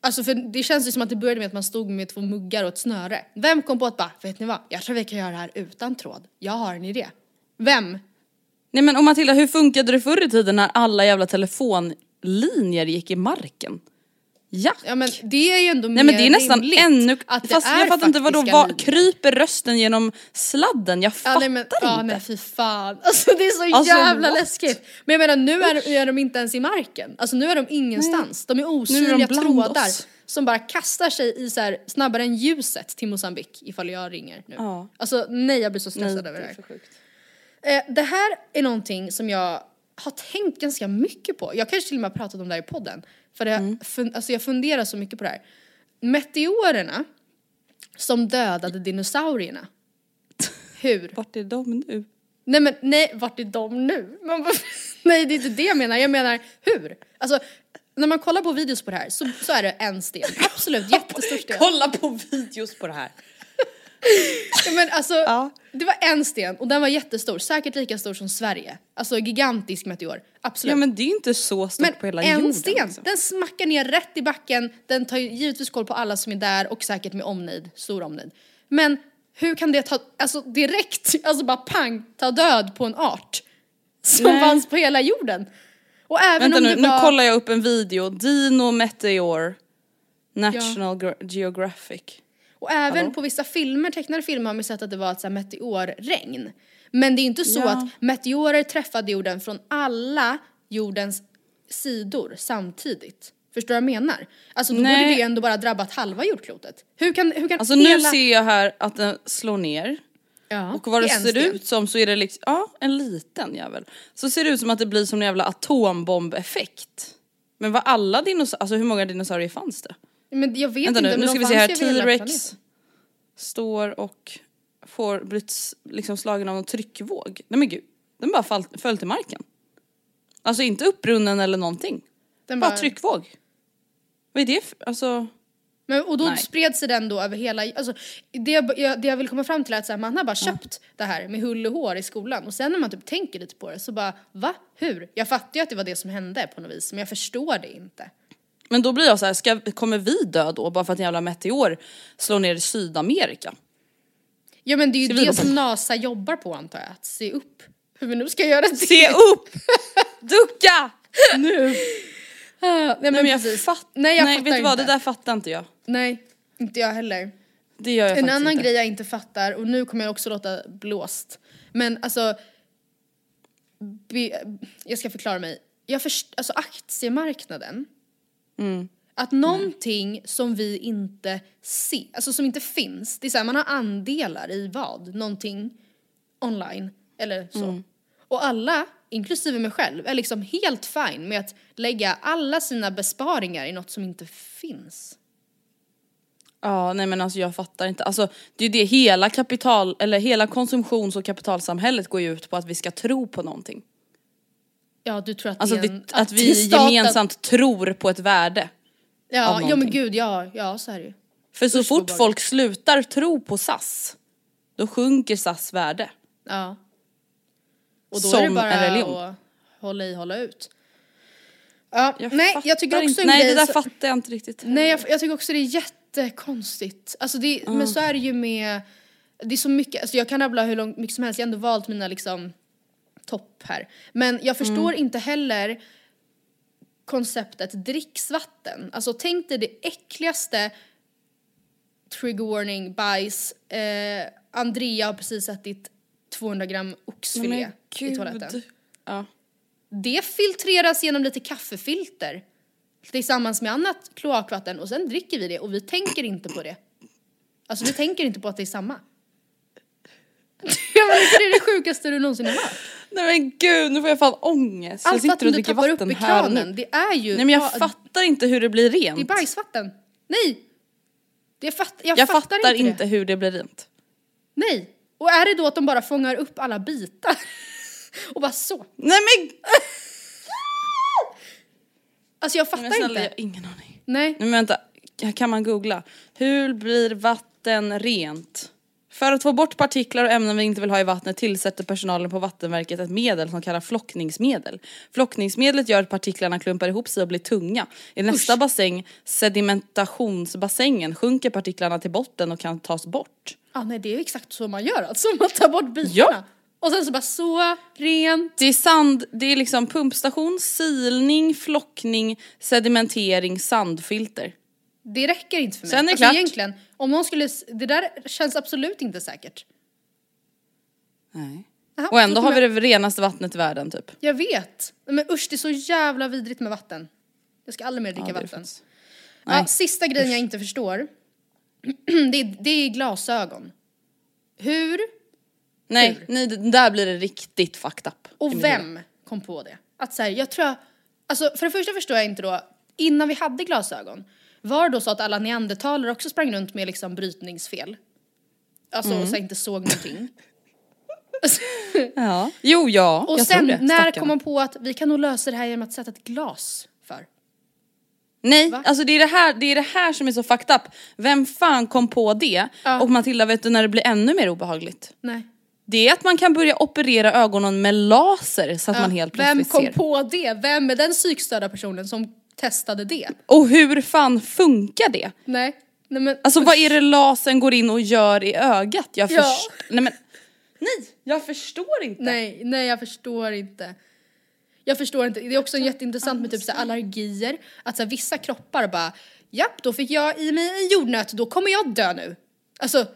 Alltså för det känns ju som att det började med att man stod med två muggar och ett snöre. Vem kom på att bara, vet ni vad? Jag tror vi kan göra det här utan tråd. Jag har en idé. Vem? Nej men och Matilda, hur funkade det förr i tiden när alla jävla telefonlinjer gick i marken? Jack! Ja men det är ju ändå Nej men det är nästan rimligt ännu... att det Fast är jag fattar inte vadå, vad, kryper rösten genom sladden? Jag Ja, fattar nej, men, ja, inte. nej fy fan. Alltså det är så Alltså, jävla what? läskigt. Men jag menar nu är, är de inte ens i marken. Alltså nu är de ingenstans. De är Nu är de osynliga trådar oss. som bara kastar sig i så här, snabbare än ljuset till Mosambik ifall jag ringer nu. Ja. Alltså nej jag blir så stressad Nej, över det det är här. sjukt. Eh, det här är någonting som jag har tänkt ganska mycket på. Jag kanske till och med har pratat om det här i podden. För jag, Mm. fun- alltså jag funderar så mycket på det här. Meteorerna som dödade dinosaurierna. Hur? Vart är de nu? Nej men nej, vart är de nu? Vad- nej det är inte det jag menar, jag menar hur? Alltså när man kollar på videos på det här så, så är det en sten, absolut jättestor sten. Kolla på videos på det här. Ja, men alltså, Ja. det var en sten och den var jättestor, säkert lika stor som Sverige. Alltså gigantisk meteor, absolut. Ja men det är ju inte så stort Men på hela en jorden. sten, liksom. den smackar ner rätt i backen, den tar ju givetvis koll på alla som är där och säkert med omnejd, stor omnejd. Men hur kan det ta, alltså direkt, alltså bara pang, ta död på en art som Nej. fanns på hela jorden? Och även Vänta om nu, det nu var... kollar jag upp en video. Dino Meteor. National Gra- Geographic. Och även Hallå? på vissa filmer, tecknade filmer har man sett att det var ett så här meteorregn. Men det är inte så Ja. att meteorer träffade jorden från alla jordens sidor samtidigt. Förstår du vad jag menar? Alltså då borde Nej. det ju ändå bara drabbat halva jordklotet. Hur kan, hur kan Alltså hela... nu ser jag här att den slår ner. Ja, och vad det ser sten. ut som så är det liksom, ja en liten jävel. Så ser det ut som att det blir som en jävla atombombeffekt. Men vad alla dinosaurier, alltså hur många dinosaurier fanns det? Men jag vet Vänta inte, nu, nu ska vi se här, T-rex står och får blivit liksom slagen av en tryckvåg. Nej men gud, den bara fall, föll till marken. Alltså inte upprunnen eller någonting. Den bara, bara- tryckvåg. Vad är det för, alltså Men, och då Nej. spred sig den då över hela, alltså, det, jag, det jag vill komma fram till är att så här, man har bara köpt det här med hull och hår i skolan och sen när man typ tänker lite på det så bara va? Hur? Jag fattar ju att det var det som hände på något vis men jag förstår det inte. Men då blir jag så här, ska, kommer vi dö då bara för att en jävla meteor slår ner i Sydamerika? Ja men det är ju det som NASA jobbar på antar jag, att se upp. Hur vi nu ska göra det. Se upp! Ducka! Nu! Ah, nej men, Nej men jag fattar Nej jag Nej fattar vet du vad, det där fattar inte jag. Nej, inte jag heller. Det gör jag En annan inte. grej jag inte fattar, och nu kommer jag också låta blåst, men alltså... Be, jag ska förklara mig. Jag först, alltså aktiemarknaden, Mm. att någonting som vi inte ser, alltså som inte finns, det är så här, man har andelar i vad? Någonting online eller så. Mm. Och alla, inklusive mig själv, är liksom helt fine med att lägga alla sina besparingar i något som inte finns. Ja nej men alltså jag fattar inte. Alltså det är ju det hela kapital, eller hela konsumtions och kapitalsamhället går ju ut på att vi ska tro på någonting. Ja, du tror att Alltså det är vi, en, att är vi staten- gemensamt tror på ett värde. Ja, ja men gud, ja, ja så är det ju. För så Usch, fort folk slutar tro på SAS, då sjunker SAS värde. Ja. Och då Som är det bara en religion. att hålla i, hålla ut. Ja, Jag nej, jag tycker också inte. Nej det där så- fattar jag inte riktigt. Nej, jag, jag tycker också det är jättekonstigt. Alltså det, men så är det ju med, det är så mycket, alltså jag kan rabbla hur långt, mycket som helst, jag har ändå valt mina liksom topp här. Men jag förstår inte heller konceptet dricksvatten. Alltså tänk dig det äckligaste trigger warning, bajs, eh, Andrea har precis ätit 200 gram oxfilé i toaletten. Ja. Det filtreras genom lite kaffefilter tillsammans med annat kloakvatten och sen dricker vi det och vi tänker inte på det. Alltså vi tänker inte på att det är samma. Jag menar, inte det är det sjukaste du någonsin har hört. Nej men gud nu får jag fan ångest. jag Allt sitter vatten och dricker vatten upp i här kranen, nu. det är ju... Nej men jag ja, fattar inte hur det blir rent. Det är bajsvatten. Nej! Det fatt, jag, jag fattar, fattar inte, inte hur det blir rent. Nej. Och är det då att de bara fångar upp alla bitar? och bara så. Nej men, Alltså jag fattar men snälla jag inte. har ingen aning. Nej. Nej men vänta, kan man googla? Hur blir vatten rent? För att få bort partiklar och ämnen vi inte vill ha i vattnet tillsätter personalen på vattenverket ett medel som kallas flockningsmedel. Flockningsmedlet gör att partiklarna klumpar ihop sig och blir tunga. I nästa bassäng, sedimentationsbassängen, sjunker partiklarna till botten och kan tas bort. Ja, nej det är ju exakt så man gör alltså. Man tar bort bitarna. Ja. Och sen så bara så, rent. Det är sand, det är liksom pumpstation, silning, flockning, sedimentering, sandfilter. Det räcker inte för mig. Sen är det alltså klart. egentligen, om någon skulle, det där känns absolut inte säkert. Nej. Jaha, Och ändå har vi det renaste vattnet i världen typ. Jag vet. Men usch det är så jävla vidrigt med vatten. Jag ska aldrig mer dricka Ja, vatten. Ja, Nej. sista grejen jag inte förstår. det, är, det är glasögon. Hur Nej, nej, det- där blir det riktigt fucked up. och vem kom på det? Att så här, jag tror jag, alltså för det första förstår jag inte då, innan vi hade glasögon, var det då så att alla neandertalare också sprang runt med liksom brytningsfel? Alltså Mm. så inte såg någonting. Ja. Jo, ja, och jag sen tror det. när stackarna. kom man på att vi kan nog lösa det här genom att sätta ett glas för? Nej, Va? alltså det är det, här, det är det här som är så fucked up. Vem fan kom på det? Ja. Och Matilda, vet du när det blir ännu mer obehagligt? Nej. Det är att man kan börja operera ögonen med laser så att man helt Vem plötsligt kom ser. på det? Vem är den psykstörda personen som testade det? Och hur fan funkar det? Nej. Nej men, Alltså vad är det lasern går in och gör i ögat? Jag Ja. förstår... Nej men... Nej, jag förstår inte. Nej, nej jag förstår inte. Jag förstår inte. Det är också jätteintressant med typ så allergier. Att så här, vissa kroppar bara, japp då fick jag i mig en jordnöt, då kommer jag dö nu. Alltså,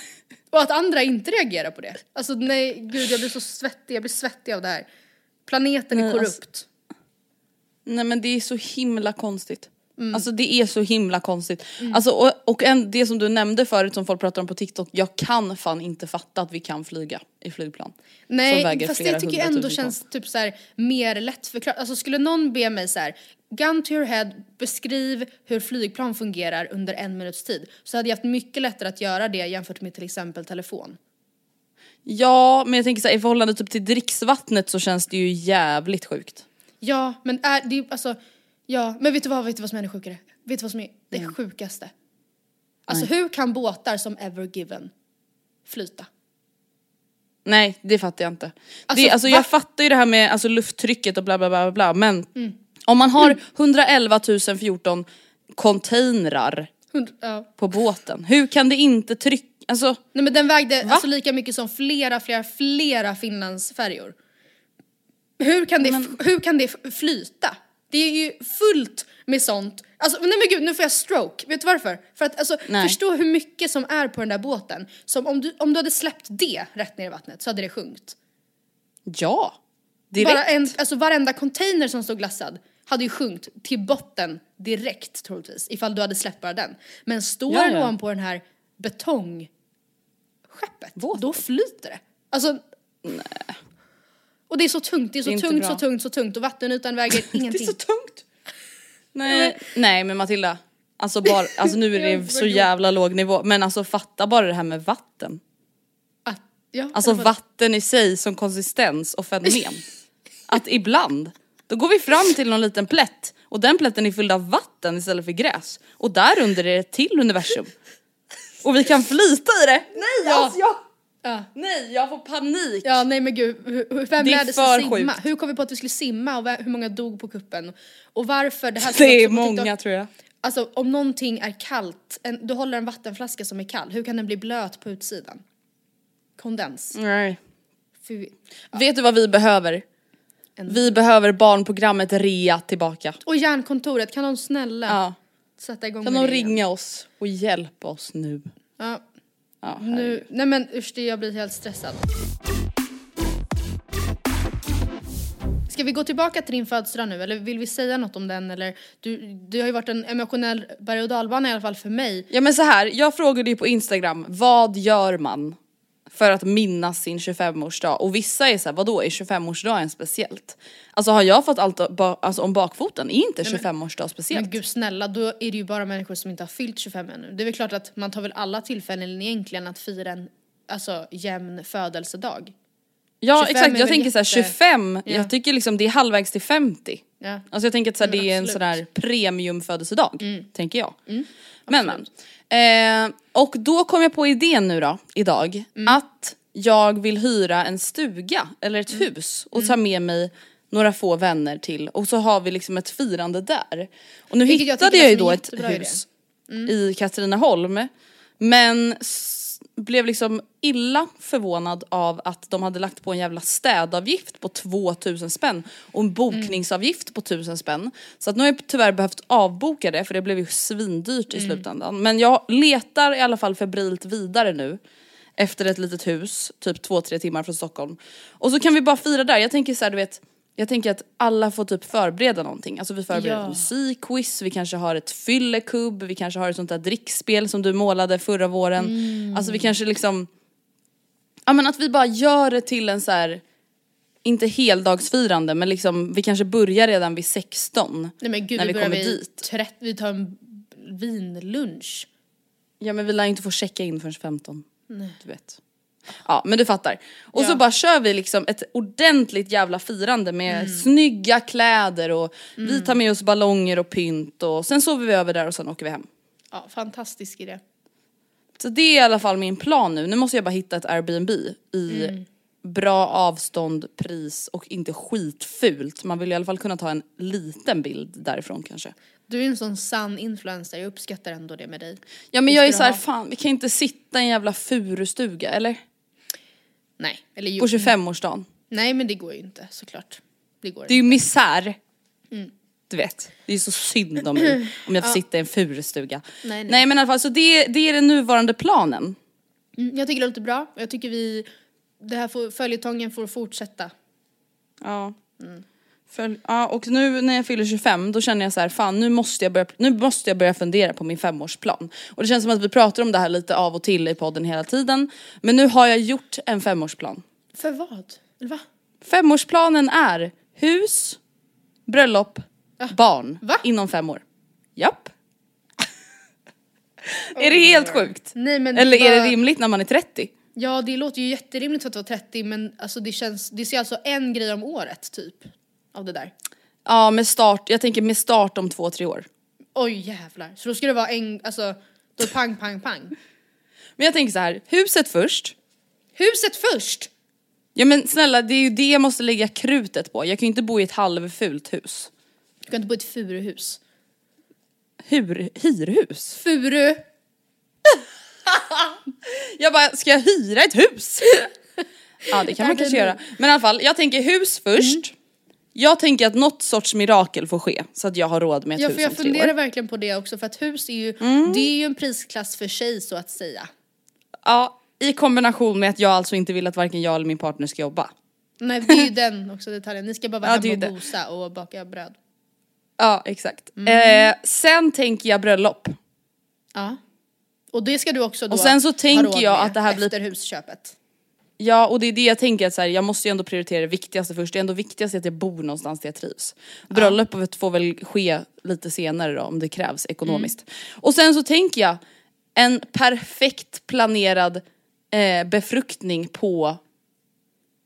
och att andra inte reagerar på det. Alltså nej, gud jag blir så svettig, jag blir svettig av det här. Planeten är Nej, korrupt. alltså- Nej men det är så himla konstigt. Alltså det är så himla konstigt. Alltså, och och en, det som du nämnde förut som folk pratar om på TikTok, jag kan fan inte fatta att vi kan flyga i flygplan. Nej, fast det tycker jag ändå ton. känns typ så här mer lättförklarat. Alltså skulle någon be mig så här, gun to your head, beskriv hur flygplan fungerar under en minuts tid. Så hade jag haft mycket lättare att göra det jämfört med till exempel telefon. Ja men jag tänker så här, i förhållande typ till dricksvattnet så känns det ju jävligt sjukt. Ja, men är det är alltså, ja, men vet du vad, vet du vad som är ännu sjukare? Vet du vad som är det Mm. sjukaste? Alltså hur kan båtar som Ever Given flyta? Nej det fattar jag inte. Alltså, det, alltså va? jag fattar ju det här med alltså, lufttrycket och bla bla bla bla men Mm. om man har 111 014 containrar Hund- ja. på båten, hur kan det inte trycka, alltså Nej men den vägde alltså lika mycket som flera, flera, flera Finlandsfärjor. Hur kan det, hur kan det flyta? Det är ju fullt med sånt. Alltså nej men gud nu får jag stroke. Vet du varför? För att alltså Nej. förstå hur mycket som är på den där båten. Som om du, om du hade släppt det rätt ner i vattnet så hade det sjunkit. ja. Direkt. Bara en, alltså varenda container som stod glassad hade ju sjunkit till botten direkt troligtvis. Ifall du hade släppt bara den. Men står Ja, ja. ovanpå den här betongskeppet, Båten. då flyter det. Alltså. Och det är så tungt, det är så Det är tungt, så tungt, så tungt och vattenytan väger Det är ingenting. så tungt. Nej, nej men Matilda, alltså, bara, alltså nu är det så jävla låg nivå men alltså fatta bara det här med vatten. Att, ja, Alltså vatten i sig som konsistens och fenomen. Att ibland, då går vi fram till någon liten plätt och den plätten är fylld av vatten istället för gräs. Och där under är det ett till universum. Och vi kan flyta i det. Nej Ja. alltså jag, Ja. nej jag får panik. Ja nej men gud, hur- vem Det är lärde sig simma? sjukt. Hur kom vi på att vi skulle simma och hur många dog på kuppen? Och varför? Det, här Det är TikTok. många tror jag. Alltså om någonting är kallt, en, du håller en vattenflaska som är kall, hur kan den bli blöt på utsidan? Kondens. Nej. Fy. Vet du vad vi behöver? En- Vi behöver barnprogrammet Rea tillbaka. Och järnkontoret, kan de snälla Ja. sätta igång Kan de igen? ringa oss och hjälpa oss nu? Ja. Ja, Nu, nej men usch det, jag blir helt stressad. Ska vi gå tillbaka till din födelsedag nu eller vill vi säga något om den eller? Du, det har ju varit en emotionell berg och dalbana i alla fall för mig. Ja men så här, jag frågade ju på Instagram, vad gör man för att minnas sin 25-årsdag? Och vissa är såhär, vadå är 25-årsdagen speciellt? Alltså har jag fått allt ba- alltså, om bakfoten? Är inte 25-årsdag speciellt? Men gud snälla, då är det ju bara människor som inte har fyllt 25 ännu. Det är väl klart att man tar väl alla tillfällen egentligen att fira en alltså, jämn födelsedag. Ja 25 exakt, jag tänker såhär jätte- 25, Ja. det tycker liksom det är halvvägs till 50. Ja. Alltså jag tänker att så här, Men det är en sån här premiumfödelsedag, tänker jag. Mm, men men. Eh, och då kom jag på idén nu då, idag, Mm. att jag vill hyra en stuga eller ett Mm. hus och ta med mig några få vänner till och så har vi liksom ett firande där. Och nu Vilket jag hittade jag, är ju då ett hus i Katrineholm men blev liksom illa förvånad av att de hade lagt på en jävla städavgift på 2000 spänn och en bokningsavgift på 1000 spänn. Så att nu har jag tyvärr behövt avboka det för det blev ju svindyrt i slutändan. Men jag letar i alla fall febrilt vidare nu efter ett litet hus, typ två tre timmar från Stockholm. Och så kan vi bara fira där. Jag tänker så här, du vet, jag tänker att alla får typ förbereda någonting. Alltså vi förbereder Ja. musikquiz, vi kanske har ett fyllekubb, vi kanske har ett sånt där drickspel som du målade förra våren. Mm. Alltså vi kanske liksom, ja men att vi bara gör det till en så här inte heldagsfirande men liksom vi kanske börjar redan vid 16. Nej men gud när vi vi kommer vid dit. 30, vi tar en vinlunch. Ja men vi lär inte få checka in förrän 15. Du vet. Ja men du fattar. Och så Ja. bara kör vi liksom ett ordentligt jävla firande med Mm. snygga kläder och vi tar med oss ballonger och pynt och sen sover vi över där och sen åker vi hem. Ja, fantastisk idé. Så det är i alla fall min plan nu. Nu måste jag bara hitta ett Airbnb i Mm. bra avstånd, pris och inte skitfult. Man vill i alla fall kunna ta en liten bild därifrån kanske. Du är en sån sann influencer, jag uppskattar ändå det med dig. Ja men jag är så här, fan vi kan inte sitta i en jävla furustuga eller? Nej, eller jo. På 25-årsdagen. Nej men det går ju inte såklart. Det går Det är ju inte. misär. Mm. Du vet, det är så synd om mig om jag får sitta i en furustuga. Nej, nej. nej men i alla fall så det, det är den nuvarande planen. Mm, jag tycker det låter bra jag tycker vi, det här får, följetongen får fortsätta. Ja. Följ, ja, och nu när jag fyller 25 då känner jag så här, fan nu måste jag börja, nu måste jag börja fundera på min femårsplan. Och det känns som att vi pratar om det här lite av och till i podden hela tiden. Men nu har jag gjort en femårsplan. För vad? Eller va? Femårsplanen är hus, bröllop, barn Va? inom fem år. Japp. är det helt sjukt? Nej men Eller är det rimligt när man är 30? Ja det låter ju jätterimligt för att vara 30 men alltså det känns, det ser alltså en grej om året typ. Av det där. Ja med start, jag tänker med start om två, tre år. Oj jävlar. Så då ska det vara en, alltså, då pang pang pang. Men jag tänker så här, huset först. Huset först! Ja men snälla det är ju det jag måste lägga krutet på. Jag kan ju inte bo i ett halvfult hus. Du kan inte bo i ett furuhus. Hur, hyrhus? Furu! Jag bara, ska jag hyra ett hus? ja det kan man kanske göra. Men i alla fall, jag tänker hus först. Jag tänker att något sorts mirakel får ske så att jag har råd med ett Ja hus för jag om tre funderar år. verkligen på det också för att hus är ju, Mm. det är ju en prisklass för sig så att säga. Ja, i kombination med att jag alltså inte vill att varken jag eller min partner ska jobba. Nej det är ju den också detaljen, ni ska bara vara Ja, det är hemma ju och det. bosa och baka bröd. Ja exakt. Mm. Eh, sen tänker jag bröllop. Ja. Och det ska du också då Och sen så ha tänker råd jag med att det här blir- efter husköpet. Ja och det är det jag tänker att så här, jag måste ju ändå prioritera det viktigaste först. Det är ändå viktigast att jag bor någonstans där jag trivs. Bröllopet får väl ske lite senare då om det krävs ekonomiskt. Mm. Och sen så tänker jag en perfekt planerad eh, befruktning på,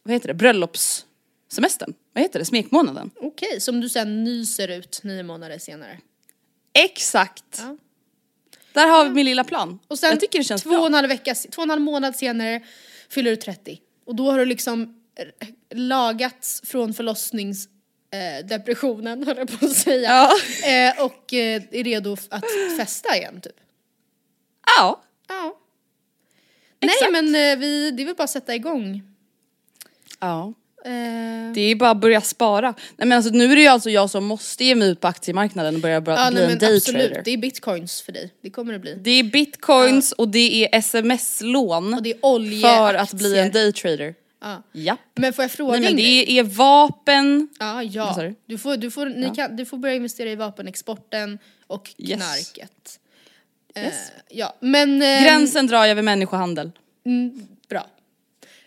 vad heter det, bröllopssemestern. Vad heter det, smekmånaden? Okej, som du sen nyser ut nio månader senare. Exakt! Ja. Där har vi min lilla plan. Och sen jag tycker det känns två och en halv vecka, två och en halv månad senare fyller du 30. Och då har du liksom eh, lagats från förlossningsdepressionen, eh, höll jag på att säga. Ja. Eh, och eh, är redo att festa igen typ. Ja. Ja. Exakt. Nej men eh, vi, det är väl bara att sätta igång. ja. Eh, Det är bara att börja spara. Nej men alltså nu är det ju alltså jag som måste ge mig ut på aktiemarknaden och börja bra, ja, bli nej, en daytrader. absolut, det är bitcoins för dig. Det kommer det bli. Det är bitcoins och det är sms-lån Och det är olja, för att bli en aktier. daytrader. Ja. Japp. Men får jag fråga Nej men det är vapen. Ja, ja. du? Får, du, får, ni kan, du får börja investera i vapenexporten och Yes. knarket. Eh, Yes. ja, men... eh, Gränsen drar jag vid människohandel. Bra.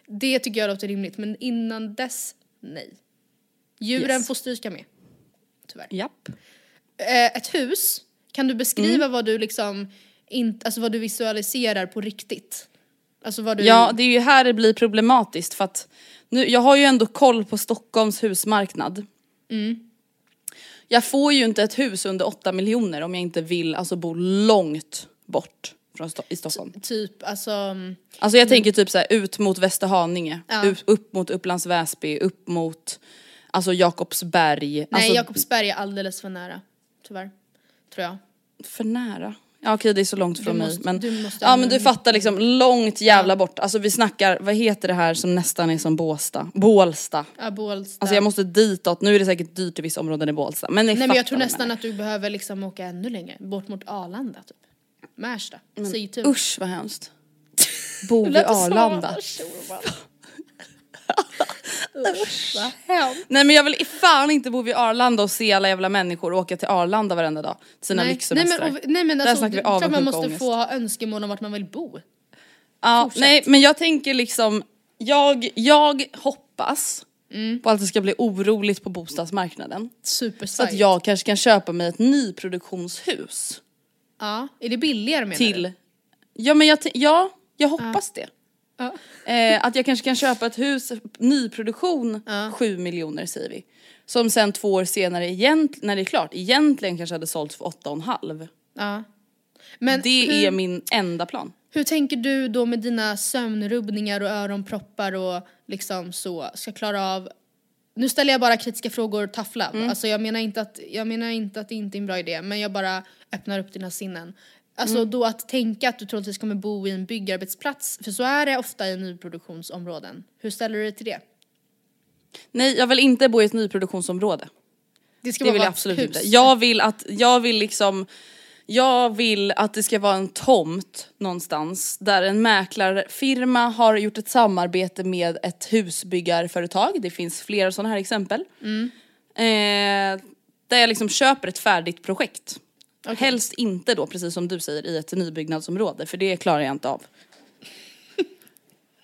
Det tycker jag låter rimligt, men innan dess, nej. Djuren Yes. får stryka med. Tyvärr. Japp. Eh, ett hus, kan du beskriva Mm. vad du liksom, in, alltså vad du visualiserar på riktigt? Alltså vad du... Ja det är ju här det blir problematiskt för att nu, jag har ju ändå koll på Stockholms husmarknad. Mm. Jag får ju inte ett hus under 8 miljoner om jag inte vill alltså bo långt bort från Sto- i Stockholm. Typ, alltså... mm, Alltså jag tänker typ så här ut mot Västerhaninge, Ja. upp, upp mot Upplands Väsby, upp mot alltså Jakobsberg. Nej, alltså, Jakobsberg är alldeles för nära. Tyvärr. Tror jag. För nära. Ja okej det är så långt från mig måste- men, du måste ja men du fattar liksom långt jävla bort. Alltså vi snackar, vad heter det här som nästan är som Båstad? Bålsta. Ja, Bålsta. Alltså jag måste ditåt, nu är det säkert dyrt i vissa områden i Bålsta men Nej men jag tror nästan att du behöver liksom åka ännu längre. Bort mot Arlanda typ. Märsta. Sigtuna. Usch vad hemskt. Bo vid så- Arlanda. Usch. Nej men jag vill fan inte bo vid Arlanda och se alla jävla människor och åka till Arlanda varenda dag. till Sina Nej, nej lyxsemestrar. men, och, nej men Där alltså, snackar vi man måste ångest. få ha önskemål om vart man vill bo. Ja, Fortsätt. nej men jag tänker liksom, jag, jag hoppas Mm. på att det ska bli oroligt på bostadsmarknaden. Så Supersajt. att jag kanske kan köpa mig ett nyproduktionshus Ja, är det billigare menar till, du? ja men jag, ja, jag hoppas det. Ja. Eh, att jag kanske kan köpa ett hus, nyproduktion, 7 miljoner säger vi. Som sen två år senare, egent, när det är klart, egentligen kanske hade sålts för 8,5. ja. Men Det hur, är min enda plan. hur tänker du då med dina sömnrubbningar och öronproppar och liksom så, ska klara av nu ställer jag bara kritiska frågor taffla. Mm. Alltså jag menar, inte att, jag menar inte att det inte är en bra idé men jag bara öppnar upp dina sinnen. Alltså Mm. då att tänka att du troligtvis kommer bo i en byggarbetsplats, för så är det ofta i nyproduktionsområden. Hur ställer du dig till det? Nej, jag vill inte bo i ett nyproduktionsområde. Det ska Det vill jag absolut hus. inte. Jag vill att, jag vill liksom, jag vill att det ska vara en tomt någonstans där en mäklarfirma har gjort ett samarbete med ett husbyggarföretag. Det finns flera sådana här exempel. Eh, där jag liksom köper ett färdigt projekt. Helst inte då, precis som du säger, i ett nybyggnadsområde för det klarar jag inte av.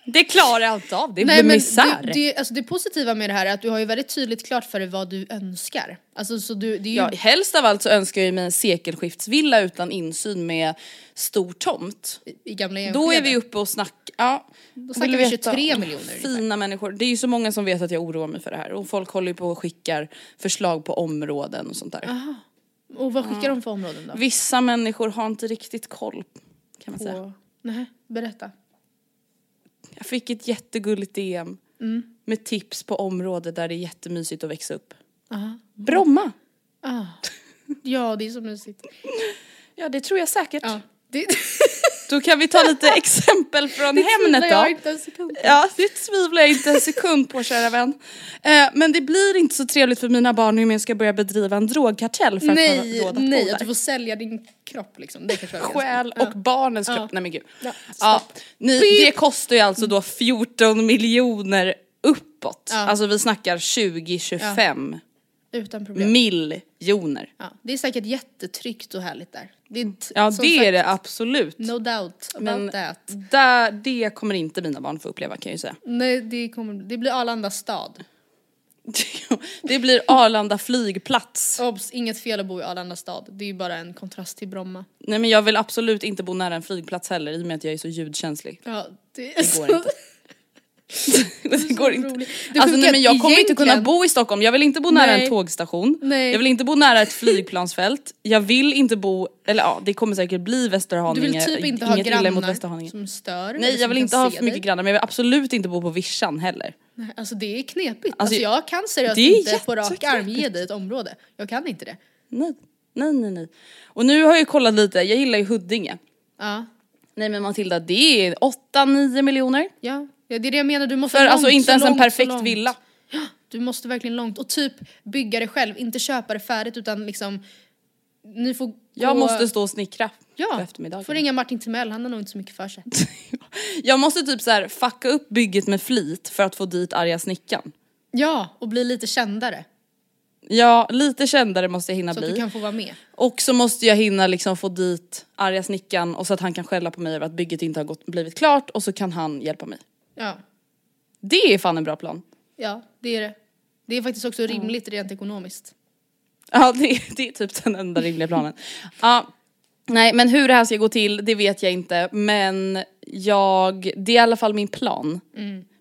det klarar jag inte av, det blir misär. det, det, alltså det positiva med det här är att du har ju väldigt tydligt klart för dig vad du önskar. Alltså så du, det är ju... Ja, helst av allt så önskar jag mig en sekelskiftsvilla utan insyn med stor tomt. i gamla Då är Enskede. vi uppe och snackar, ja. Då snackar vi du veta? 23 miljoner ungefär. Fina människor. Det är ju så många som vet att jag oroar mig för det här och folk håller ju på och skickar förslag på områden och sånt där. Och vad skickar de för områden då? Vissa människor har inte riktigt koll kan man säga. På... Nej, berätta. Jag fick ett jättegulligt DM Mm. med tips på område där det är jättemysigt att växa upp. Bromma! Ah. Ja, det är så mysigt. Ja det tror jag säkert. Ja. Det... Då kan vi ta lite exempel från Det Hemnet jag då. inte en sekund på. Ja, det tvivlar jag inte en sekund på kära vän. Eh, men det blir inte så trevligt för mina barn om jag ska börja bedriva en drogkartell för att ha Nej, råd att nej, att du får sälja din kropp liksom. Det kanske Själ Ja. och barnens kropp. Ja. Nej men gud. Ja, Ja, ni, det kostar ju alltså då 14 miljoner uppåt. Ja. Alltså vi snackar 20-25 Utan problem. miljoner. Ja, det är säkert jättetryggt och härligt där. Det är t- Ja det sagt, är det absolut. No doubt about Men that. där, det kommer inte mina barn få uppleva kan jag ju säga. Nej, det, kommer, det blir Arlanda stad. det blir Arlanda flygplats. Obs, inget fel att bo i Arlanda stad. Det är ju bara en kontrast till Bromma. Nej men jag vill absolut inte bo nära en flygplats heller i och med att jag är så ljudkänslig. Ja, det, Det går inte. det går inte. Det Alltså nej men jag kommer inte kunna bo i Stockholm, jag vill inte bo nära Nej. en tågstation, Nej. jag vill inte bo nära ett flygplansfält, jag vill inte bo, eller ja det kommer säkert bli Du Västerhaninge, vill typ inte ha inget grannar som stör. Nej jag vill inte ha för mycket dig. grannar men jag vill absolut inte bo på vischan heller. Nej, Alltså det är knepigt. Alltså, Alltså, jag kan seriöst inte på rak arm ge dig ett område. Jag kan inte det. Nej, nej nej nej. Och nu har jag kollat lite, jag gillar ju Huddinge. Ja. Nej men Matilda det är 8-9 miljoner. Ja. Ja, det är det jag menar. Du måste För långt, alltså inte så ens en långt, så perfekt villa. Du måste verkligen långt och typ bygga det själv, inte köpa det färdigt utan liksom ni får Jag gå- måste stå och snickra på Ja, eftermiddagen. får ringa Martin Timell, han har nog inte så mycket för sig. Jag måste typ så här fucka upp bygget med flit för att få dit arga snickan. Ja, och bli lite kändare Ja, lite kändare måste jag hinna så att bli. du kan få vara med. Och så måste jag hinna liksom få dit arga snickan och så att han kan skälla på mig över att bygget inte har gått, blivit klart och så kan han hjälpa mig. Ja, Det är fan en bra plan. ja det är det. Det är faktiskt också rimligt rent ekonomiskt. Ja, det, är- det är typ den enda rimliga planen. Ja, nej, men hur det här ska gå till, det vet jag inte. Men jag, det är i alla fall min plan.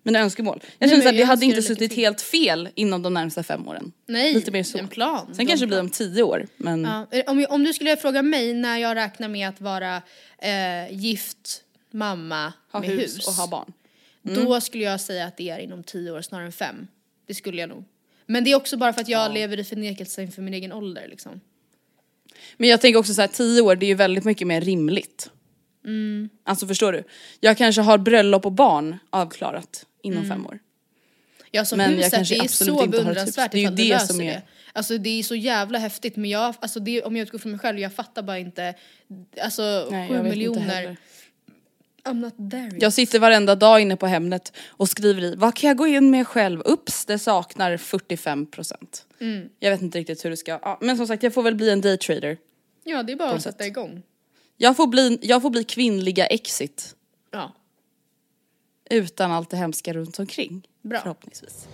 Mina önskemål. Jag Mm. Känner att det hade inte suttit till. helt fel inom de närmsta fem åren. Nej, Lite mer så. en plan. Sen kanske det blir om tio år, men Ja, om, om du skulle fråga mig när jag räknar med att vara eh, gift, mamma ha med hus, hus, och ha barn. Då skulle jag säga att det är inom tio år snarare än fem. Det skulle jag nog. Men det är också bara för att jag lever i förnekelse inför min egen ålder liksom. Men jag tänker också så här, tio år det är ju väldigt mycket mer rimligt. Mm. Alltså förstår du? Jag kanske har bröllop och barn avklarat inom Mm. fem år. Ja som Men huset, det är så inte beundransvärt Det ifall du det löser är- det. Alltså det är så jävla häftigt men jag, alltså det, om jag utgår från mig själv, jag fattar bara inte, alltså Nej, sju inte miljoner, heller. I'm not there. Jag sitter varenda dag inne på Hemnet och skriver i, vad kan jag gå in med själv? Ups, det saknar 45%. Mm. Jag vet inte riktigt hur det ska, ja, men som sagt jag får väl bli en daytrader. Ja det är bara att sätta sätt. igång. Jag får bli, jag får bli kvinnliga exit. Ja. Utan allt det hemska runt omkring. Bra. Förhoppningsvis.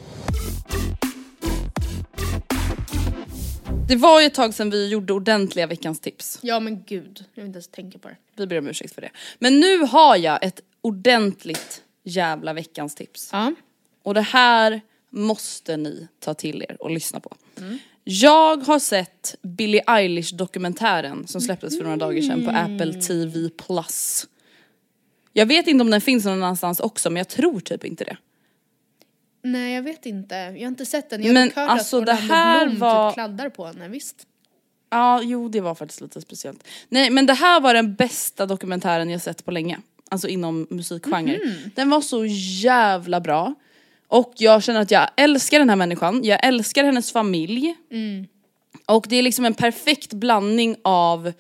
Det var ju ett tag sedan vi gjorde ordentliga veckans tips. ja men gud, jag vill inte ens tänka på det. Vi ber om ursäkt för det. Men nu har jag ett ordentligt jävla veckans tips. Ja. Och det här måste ni ta till er och lyssna på. Jag har sett Billie Eilish dokumentären som släpptes för några dagar sedan på Apple TV+. Jag vet inte om den finns någon annanstans också men jag tror typ inte det. Nej jag vet inte, jag har inte sett den. Jag har Men dock hört alltså, att det här Bloom var- typ kladdar på den, visst. Ja, jo det var faktiskt lite speciellt. Nej men det här var den bästa dokumentären jag sett på länge. Alltså inom musikgenre. Den var så jävla bra. Och jag känner att jag älskar den här människan, jag älskar hennes familj. Och det är liksom en perfekt blandning av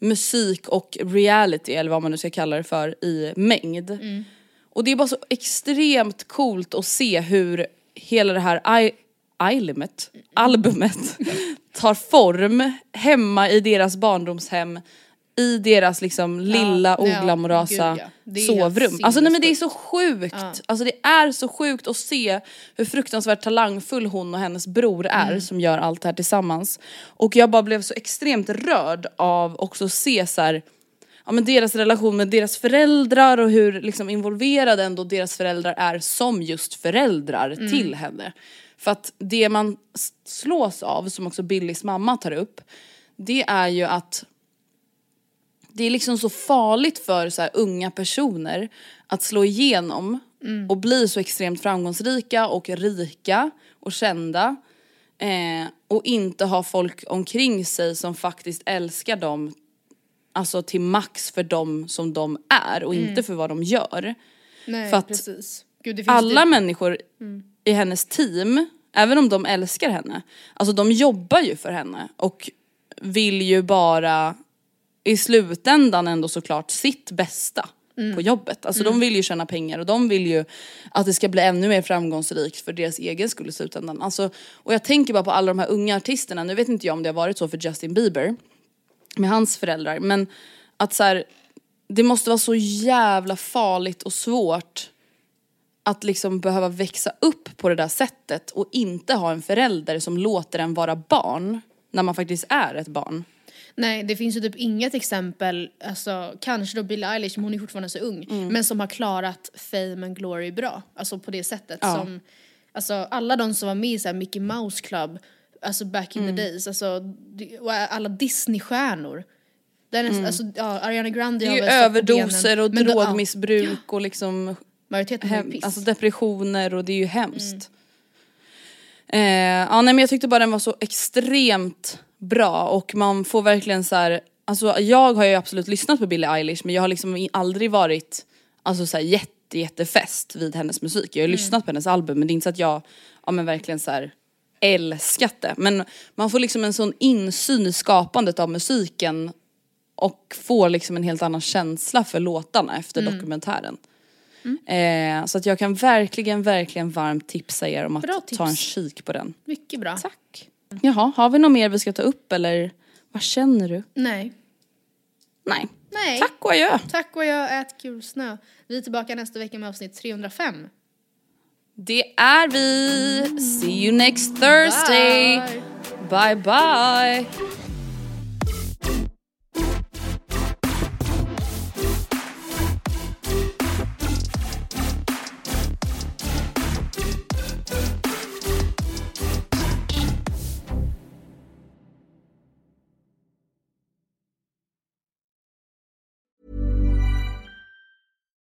musik och reality eller vad man nu ska kalla det för i mängd. Och det är bara så extremt coolt att se hur hela det här I- iLimit, albumet, tar form hemma i deras barndomshem i deras liksom lilla ja, oglamorösa ja. Är sovrum. Alltså nej men det är så sjukt. Alltså det är så sjukt att se hur fruktansvärt talangfull hon och hennes bror är Mm. som gör allt det här tillsammans. Och jag bara blev så extremt rörd av också att se så här, ja, men deras relation med deras föräldrar och hur liksom involverade ändå deras föräldrar är som just föräldrar Mm. till henne. För att det man slås av, som också Billys mamma tar upp, det är ju att det är liksom så farligt för så här unga personer att slå igenom och bli så extremt framgångsrika och rika och kända. Eh, och inte ha folk omkring sig som faktiskt älskar dem alltså till max för dem som de är och inte för vad de gör. Nej för att precis. Gud, det Alla typ- människor i hennes team, även om de älskar henne, alltså de jobbar ju för henne och vill ju bara i slutändan ändå såklart sitt bästa på jobbet. Alltså de vill ju tjäna pengar och de vill ju att det ska bli ännu mer framgångsrikt för deras egen skull i slutändan. Alltså, och jag tänker bara på alla de här unga artisterna, nu vet inte jag om det har varit så för Justin Bieber med hans föräldrar men att så här, det måste vara så jävla farligt och svårt att liksom behöva växa upp på det där sättet och inte ha en förälder som låter en vara barn när man faktiskt är ett barn. Nej, det finns ju typ inget exempel, alltså kanske då Billie Eilish, men hon är fortfarande så ung, Mm. men som har klarat fame and glory bra. Alltså på det sättet Ja. som, alltså alla de som var med i så här Mickey Mouse Club, alltså back Mm. in the days, alltså alla Disney-stjärnor. Den är, alltså, ja, Ariana Grande Mm. Det är ju överdoser och men då- ja, drogmissbruk och liksom majoriteten hem, piss. alltså depressioner och det är ju hemskt. Eh, ja nej men jag tyckte bara den var så extremt bra och man får verkligen så här, alltså jag har ju absolut lyssnat på Billie Eilish men jag har liksom aldrig varit alltså så här jätte jättefäst vid hennes musik. Jag har ju lyssnat på hennes album men det är inte så att jag, ja men verkligen så här älskat det. Men man får liksom en sån insyn i skapandet av musiken och får liksom en helt annan känsla för låtarna efter dokumentären. Eh, så att jag kan verkligen, verkligen varmt tipsa er om Bra att tips. ta en kik på den. Mycket bra. Tack. Jaha, har vi något mer vi ska ta upp eller vad känner du? Nej. Nej. Nej. Tack och adjö. Tack och jag ät kul snö. Vi är tillbaka nästa vecka med avsnitt 305. Det är vi. See you next Thursday. Bye. bye. bye.